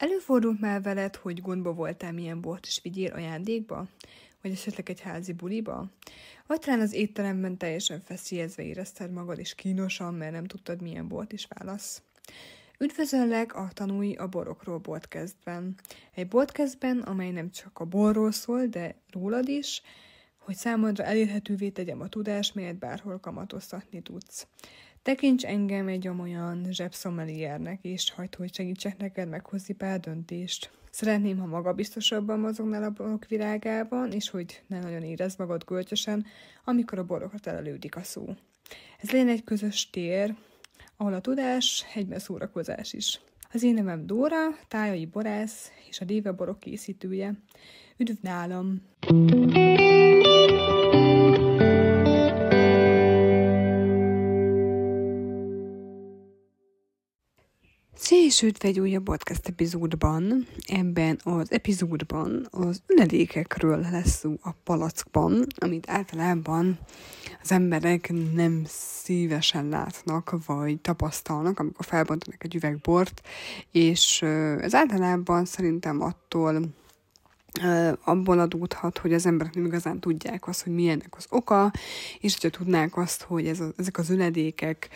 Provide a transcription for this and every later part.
Előfordult már veled, hogy gondba voltál, milyen bort is vigyél ajándékba? Vagy esetleg egy házi buliba? Vagy talán az étteremben teljesen feszélyezve érezted magad, és kínosan, mert nem tudtad, milyen bort is válasz? Üdvözöllek a Tanúi a Borokról boltkezdben. Egy boltkezdben, amely nem csak a borról szól, de rólad is, hogy számodra elérhetővé tegyem a tudást, melyet bárhol kamatoztatni tudsz. Tekints engem egy olyan zsebszomeliernek, és hagyd, hogy segítsek neked meghozni pár döntést. Szeretném, ha magabiztosabban mozognál a borok virágában, és hogy ne nagyon érezd magad gölcsösen, amikor a borokra telelődik a szó. Ez legyen egy közös tér, ahol a tudás egyben szórakozás is. Az én nevem Dóra, tájai borász és a Déve borok készítője. Üdv nálam! Üdv egy újabb podcast epizódban. Ebben az epizódban az üledékekről lesz szó a palackban, amit általában az emberek nem szívesen látnak, vagy tapasztalnak, amikor felbontanak egy üvegbort, és ez általában szerintem attól abból adódhat, hogy az emberek nem igazán tudják azt, hogy milyennek az oka, és hogyha tudnák azt, hogy ez a, ezek az üledékek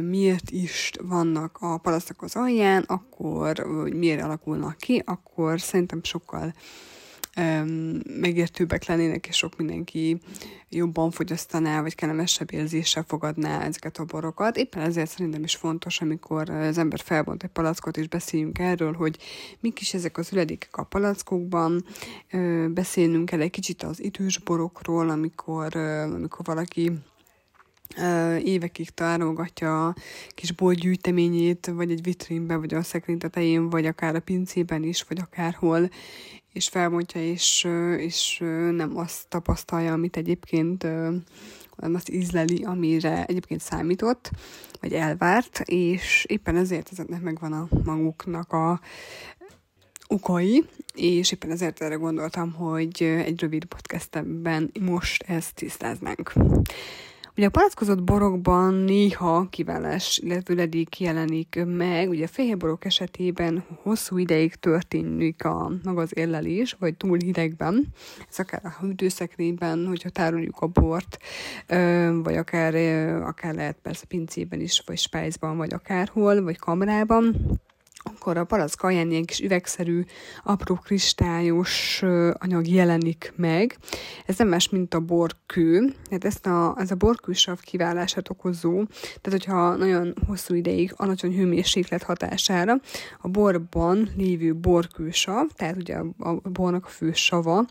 miért is vannak a palasztak az alján, akkor, hogy miért alakulnak ki, akkor szerintem sokkal megértőbbek lennének, és sok mindenki jobban fogyasztaná, vagy kellemesebb érzéssel fogadná ezeket a borokat. Éppen ezért szerintem is fontos, amikor az ember felbont egy palackot, és beszéljünk erről, hogy mik is ezek az üledékek a palackokban, beszélnünk el egy kicsit az idős borokról, amikor, amikor valaki évekig tárolgatja a kis boltgyűjteményét, vagy egy vitrínben, vagy a szekrény tetején, vagy akár a pincében is, vagy akárhol, és felmondja, és, és nem azt tapasztalja, amit egyébként nem azt ízleli, amire egyébként számított, vagy elvárt, és éppen ezért ezeknek megvan a maguknak a okai, és éppen ezért erre gondoltam, hogy egy rövid podcastben most ezt tisztáznánk. Ugye a palackozott borokban néha kiválás, illetve ledék jelenik meg. Ugye a fehér borok esetében hosszú ideig történik a maga az érlelés, vagy túl hidegben. Ez akár a hűtőszekrényben, hogyha tároljuk a bort, vagy akár, akár lehet persze pincében is, vagy spájzban, vagy akárhol, vagy kamrában akkor a palack alján ilyen kis üvegszerű, apró kristályos anyag jelenik meg. Ez nem más, mint a borkő. Hát ezt a, ez a borkősav kiválását okozó, tehát hogyha nagyon hosszú ideig alacsony hőmérséklet hatására a borban lévő borkősav, tehát ugye a, a bornak a fő sava,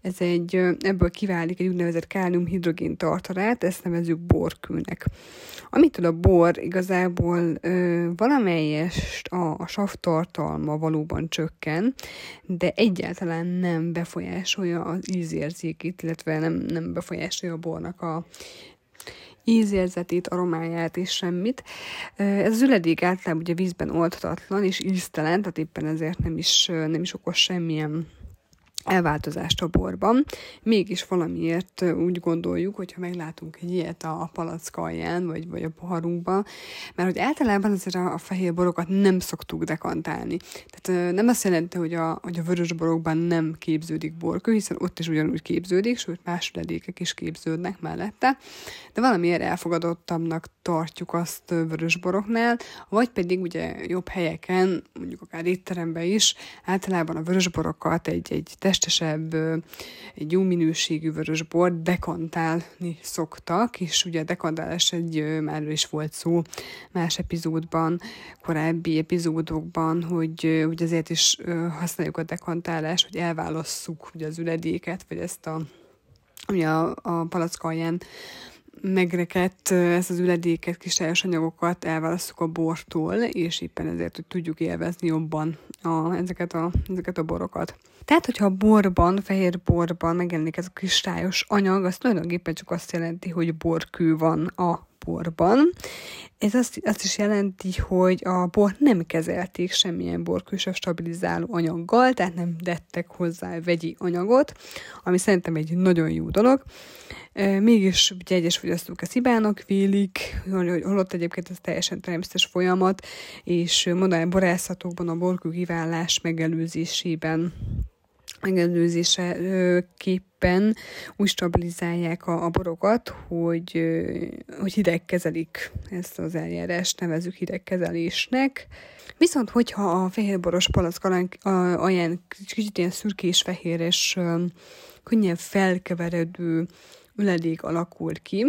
ez egy, ebből kiválik egy úgynevezett kálium-hidrogén tartalát, ezt nevezzük borkőnek. Amitől a bor igazából ö, valamelyest a, a sav tartalma valóban csökken, de egyáltalán nem befolyásolja az ízérzékét, illetve nem, nem befolyásolja a bornak a ízérzetét, aromáját és semmit. Ez az üledék általában ugye vízben oldhatatlan és íztelen, tehát éppen ezért nem is, nem is okos semmilyen elváltozást a borban. Mégis valamiért úgy gondoljuk, hogyha meglátunk egy ilyet a palacka alján, vagy, vagy a poharunkban, mert hogy általában azért a, fehér borokat nem szoktuk dekantálni. Tehát nem azt jelenti, hogy a, hogy a vörös borokban nem képződik borkő, hiszen ott is ugyanúgy képződik, sőt más ledékek is képződnek mellette, de valamiért elfogadottabbnak tartjuk azt vörös boroknál, vagy pedig ugye jobb helyeken, mondjuk akár étteremben is, általában a vörös borokat egy, egy testesebb, egy jó minőségű vörösbort dekantálni szoktak, és ugye a dekantálás egy, már is volt szó más epizódban, korábbi epizódokban, hogy ugye azért is használjuk a dekantálást, hogy elválasszuk ugye az üledéket, vagy ezt a ugye a, a palack alján megrekedt ezt az üledéket, kristályos anyagokat elválasztjuk a bortól, és éppen ezért, hogy tudjuk élvezni jobban a, ezeket, a, ezeket a borokat. Tehát, hogyha a borban, fehér borban megjelenik ez a kristályos anyag, az tulajdonképpen csak azt jelenti, hogy borkő van a borban. Ez azt, azt is jelenti, hogy a bor nem kezelték semmilyen borkősav stabilizáló anyaggal, tehát nem dettek hozzá vegyi anyagot, ami szerintem egy nagyon jó dolog. Mégis ugye egyes fogyasztók ezt hibának vélik, holott egyébként ez teljesen természetes folyamat, és modern borászatokban a borkő kiválás megelőzésében megelőzéseképpen úgy stabilizálják a, a borokat, hogy, hogy hidegkezelik ezt az eljárást, nevezük hidegkezelésnek. Viszont, hogyha a fehérboros palack alján kicsit ilyen szürkés-fehér és könnyen felkeveredő üledék alakul ki,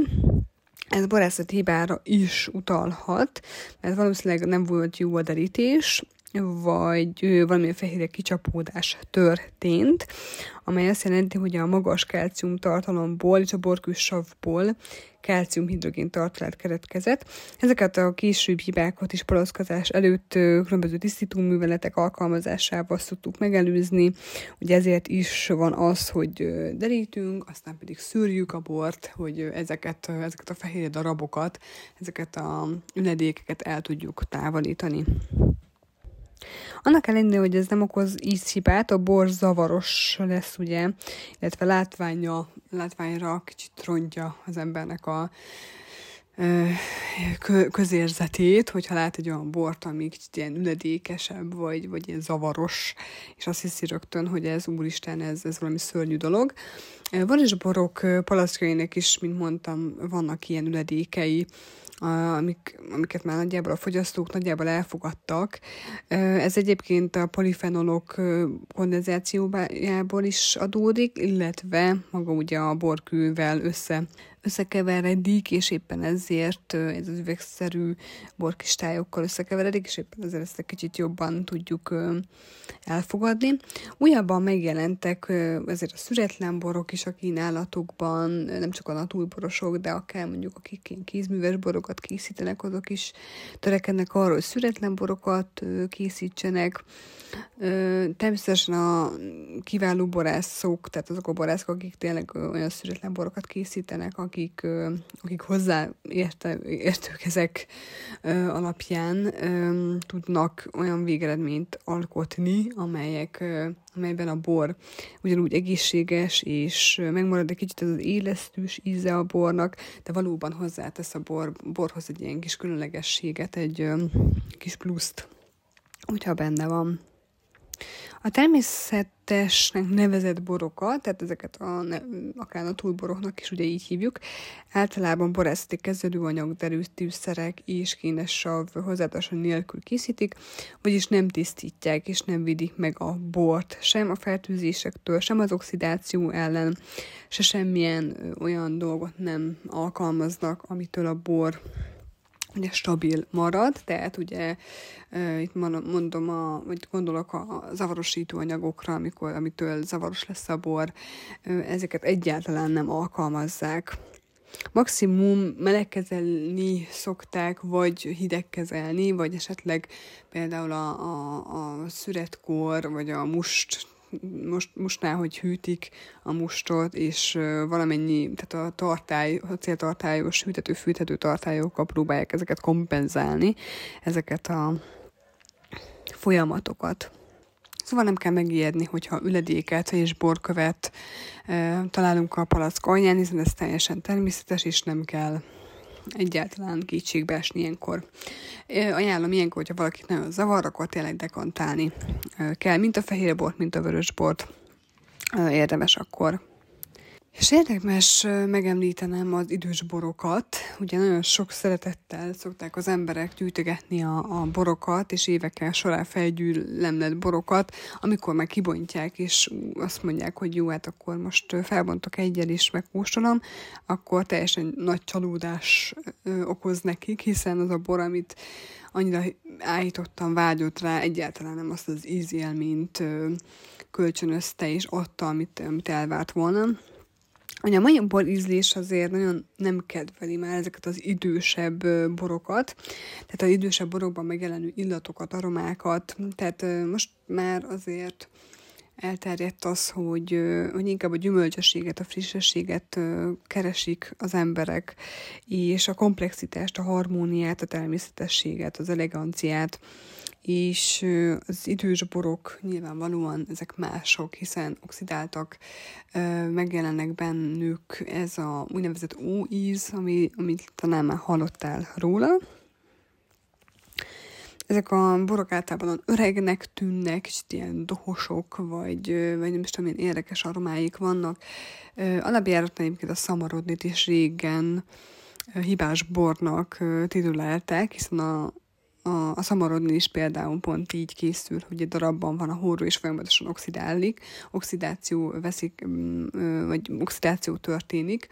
ez borászat hibára is utalhat, mert valószínűleg nem volt jó a derítés, vagy valamilyen fehérje kicsapódás történt, amely azt jelenti, hogy a magas kalcium tartalomból és a borkűsavból kalciumhidrogén tartalat keretkezett. Ezeket a később hibákat is paloszkazás előtt különböző tisztító műveletek alkalmazásával szoktuk megelőzni. Ugye ezért is van az, hogy derítünk, aztán pedig szűrjük a bort, hogy ezeket, ezeket a fehér darabokat, ezeket a üledékeket el tudjuk távolítani. Annak ellenére, hogy ez nem okoz ízhibát, a bor zavaros lesz, ugye, illetve látványa, látványra kicsit rontja az embernek a közérzetét, hogyha lát egy olyan bort, ami kicsit ilyen üledékesebb, vagy, vagy ilyen zavaros, és azt hiszi rögtön, hogy ez úristen, ez, ez valami szörnyű dolog. Borok palaszkainek is, mint mondtam, vannak ilyen üledékei, amik, amiket már nagyjából a fogyasztók nagyjából elfogadtak. Ez egyébként a polifenolok kondenzációjából is adódik, illetve maga ugye a borkővel össze összekeveredik, és éppen ezért ez az üvegszerű borkistályokkal összekeveredik, és éppen ezért ezt egy kicsit jobban tudjuk elfogadni. Újabban megjelentek ezért a szüretlen borok is a kínálatokban, nem csak a natúlborosok, de akár mondjuk akik ilyen kézműves borokat készítenek, azok is törekednek arra, hogy szüretlen borokat készítsenek. Természetesen a kiváló borászok, tehát azok a borászok, akik tényleg olyan szüretlen borokat készítenek, akik, akik hozzá értők ezek alapján tudnak olyan végeredményt alkotni, amelyek, amelyben a bor ugyanúgy egészséges, és megmarad egy kicsit ez az élesztős íze a bornak, de valóban hozzátesz a bor, borhoz egy ilyen kis különlegességet, egy kis pluszt, hogyha benne van. A természetesnek nevezett borokat, tehát ezeket a, akár a túlboroknak is ugye így hívjuk, általában borászati kezelőanyag, derűtűszerek és kénes sav hozzátartása nélkül készítik, vagyis nem tisztítják és nem vidik meg a bort, sem a fertőzésektől, sem az oxidáció ellen, se semmilyen olyan dolgot nem alkalmaznak, amitől a bor ugye stabil marad, tehát ugye itt mondom, a, vagy gondolok a zavarosító anyagokra, amikor, amitől zavaros lesz a bor, ezeket egyáltalán nem alkalmazzák. Maximum melegkezelni szokták, vagy hidegkezelni, vagy esetleg például a, a, a szüretkor, vagy a must most, mostnál, hogy hűtik a mustot, és valamennyi, tehát a tartály, a céltartályos hűtető, fűthető tartályokkal próbálják ezeket kompenzálni, ezeket a folyamatokat. Szóval nem kell megijedni, hogyha üledéket és borkövet e, találunk a palack alján, hiszen ez teljesen természetes, és nem kell egyáltalán kétségbe esni ilyenkor. Ajánlom ilyenkor, hogyha valakit nagyon zavar, akkor tényleg dekantálni kell, mint a fehér bort, mint a vörös bort. Érdemes akkor és érdemes megemlítenem az idős borokat. Ugye nagyon sok szeretettel szokták az emberek gyűjtögetni a, a borokat, és évekkel során felgyűlemlett borokat, amikor meg kibontják, és azt mondják, hogy jó, hát akkor most felbontok egyel is, megkóstolom, akkor teljesen nagy csalódás okoz nekik, hiszen az a bor, amit annyira állítottan vágyott rá, egyáltalán nem azt az ízélményt kölcsönözte és adta, amit, amit elvárt volna Ugye a mai bor ízlés azért nagyon nem kedveli már ezeket az idősebb borokat, tehát az idősebb borokban megjelenő illatokat, aromákat, tehát most már azért elterjedt az, hogy, hogy inkább a gyümölcsösséget, a frissességet keresik az emberek, és a komplexitást, a harmóniát, a természetességet, az eleganciát, és az idős borok nyilvánvalóan ezek mások, hiszen oxidáltak, megjelennek bennük ez a úgynevezett óíz, ami, amit talán már hallottál róla. Ezek a borok általában öregnek tűnnek, kicsit ilyen dohosok, vagy, vagy nem is tudom, milyen érdekes aromáik vannak. Alapjáraton egyébként a szamarodnit is régen hibás bornak titulálták, hiszen a, a, a szamarodni is például pont így készül, hogy egy darabban van a hóró, és folyamatosan oxidálik, oxidáció veszik, vagy oxidáció történik,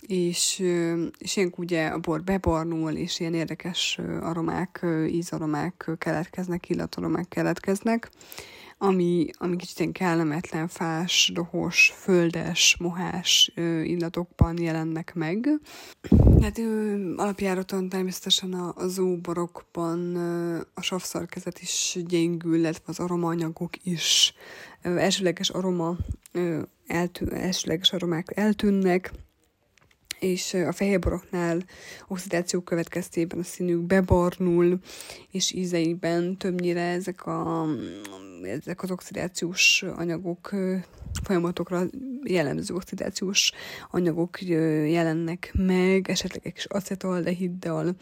és, és ilyenkor ugye a bor bebarnul, és ilyen érdekes aromák, ízaromák keletkeznek, illataromák keletkeznek, ami, ami kicsit ilyen kellemetlen, fás, dohos, földes, mohás illatokban jelennek meg. Hát alapjáraton természetesen a, a zóborokban a savszarkezet is gyengül, illetve az aromaanyagok is, elsőleges aroma, eltű, elsőleges aromák eltűnnek, és a fehérboroknál oxidáció következtében a színük bebarnul, és ízeiben többnyire ezek, a, ezek az oxidációs anyagok folyamatokra jellemző oxidációs anyagok jelennek meg, esetleg egy kis acetaldehiddal,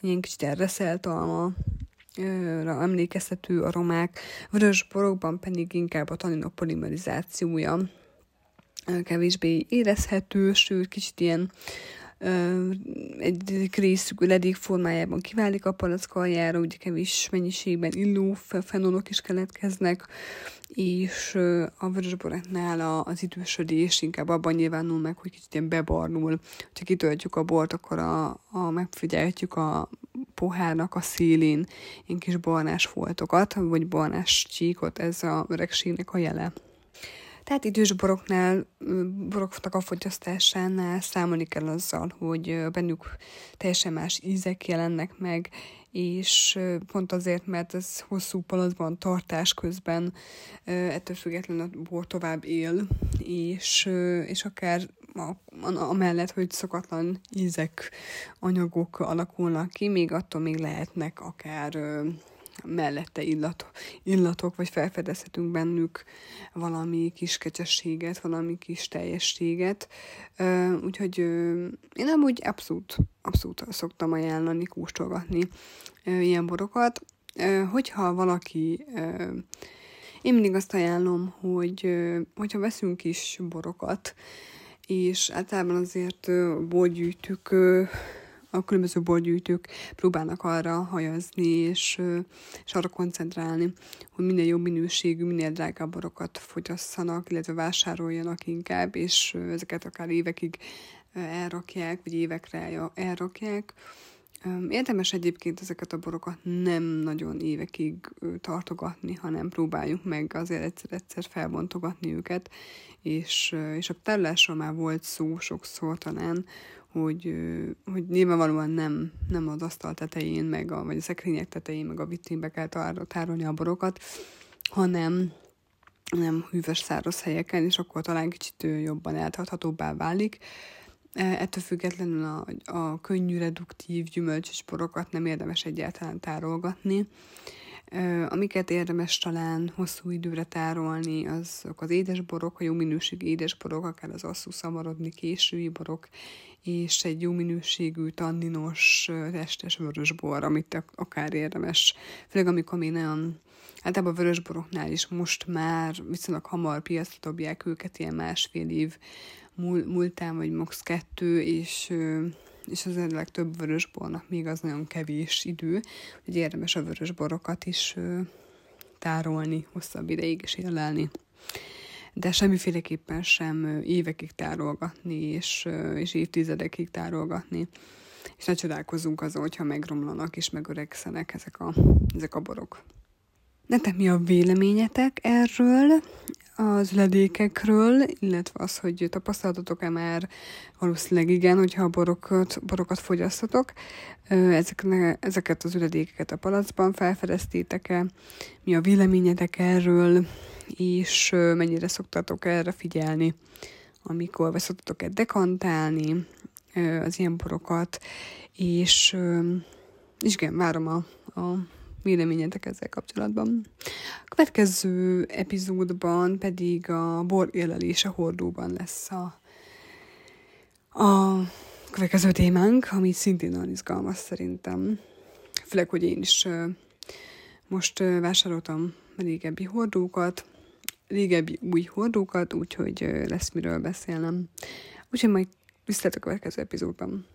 ilyen kicsit elreszelt alma, emlékeztető aromák, vörös borokban pedig inkább a taninok polimerizációja kevésbé érezhető, sőt, kicsit ilyen egy részük ledék formájában kiválik a palack aljára, ugye kevés mennyiségben illó fenolok is keletkeznek, és a vörösboráknál az idősödés inkább abban nyilvánul meg, hogy kicsit ilyen bebarnul. Ha kitöltjük a bort, akkor a, a megfigyelhetjük a pohárnak a szélén ilyen kis barnás foltokat, vagy barnás csíkot, ez a öregségnek a jele. Tehát idős boroknál, boroknak a fogyasztásánál számolni kell azzal, hogy bennük teljesen más ízek jelennek meg, és pont azért, mert ez hosszú palacban tartás közben ettől függetlenül a bor tovább él, és, és akár amellett, hogy szokatlan ízek, anyagok alakulnak ki, még attól még lehetnek akár mellette illat, illatok, vagy felfedezhetünk bennük valami kis kecsességet, valami kis teljességet. Úgyhogy én amúgy abszolút, abszolút szoktam ajánlani kóstolgatni ilyen borokat. Hogyha valaki én mindig azt ajánlom, hogy hogyha veszünk is borokat, és általában azért borgyűjtük a különböző borgyűjtők próbálnak arra hajazni, és, és arra koncentrálni, hogy minél jobb minőségű, minél drágább borokat fogyasszanak, illetve vásároljanak inkább, és ezeket akár évekig elrakják, vagy évekre elrakják. Érdemes egyébként ezeket a borokat nem nagyon évekig tartogatni, hanem próbáljuk meg azért egyszer-egyszer felbontogatni őket, és, és a tárolásról már volt szó sokszor talán, hogy, hogy nyilvánvalóan nem, nem az asztal tetején, meg a, vagy a szekrények tetején, meg a vitrínbe kell tárolni a borokat, hanem nem hűvös száraz helyeken, és akkor talán kicsit jobban eltarthatóbbá válik. E, ettől függetlenül a, a könnyű reduktív gyümölcsös borokat nem érdemes egyáltalán tárolgatni. Amiket érdemes talán hosszú időre tárolni, azok az édesborok, a jó minőségű édesborok, akár az asszú szamarodni késői borok, és egy jó minőségű, tanninos, testes vörösbor, amit akár érdemes, főleg amikor még nagyon Általában a vörösboroknál is most már viszonylag hamar piacra dobják őket, ilyen másfél év múltán, vagy max. kettő, és és az a legtöbb vörösbornak még az nagyon kevés idő, hogy érdemes a vörösborokat is tárolni, hosszabb ideig is élelni. De semmiféleképpen sem évekig tárolgatni, és, és évtizedekig tárolgatni. És ne csodálkozunk azon, hogyha megromlanak és megöregszenek ezek a, ezek a borok. Nektek mi a véleményetek erről? az ledékekről, illetve az, hogy tapasztaltatok-e már valószínűleg igen, hogyha a borokat, borokat fogyasztatok. Ezekne, ezeket az üledékeket a palacban felfedeztétek-e? Mi a véleményetek erről? és mennyire szoktatok erre figyelni, amikor szoktatok-e dekantálni az ilyen borokat, és, és igen, várom a, a véleményetek ezzel kapcsolatban. A következő epizódban pedig a bor élelése hordóban lesz a, a következő témánk, ami szintén nagyon izgalmas szerintem. Főleg, hogy én is most vásároltam régebbi hordókat, régebbi új hordókat, úgyhogy lesz miről beszélnem. Úgyhogy majd visszatok a következő epizódban.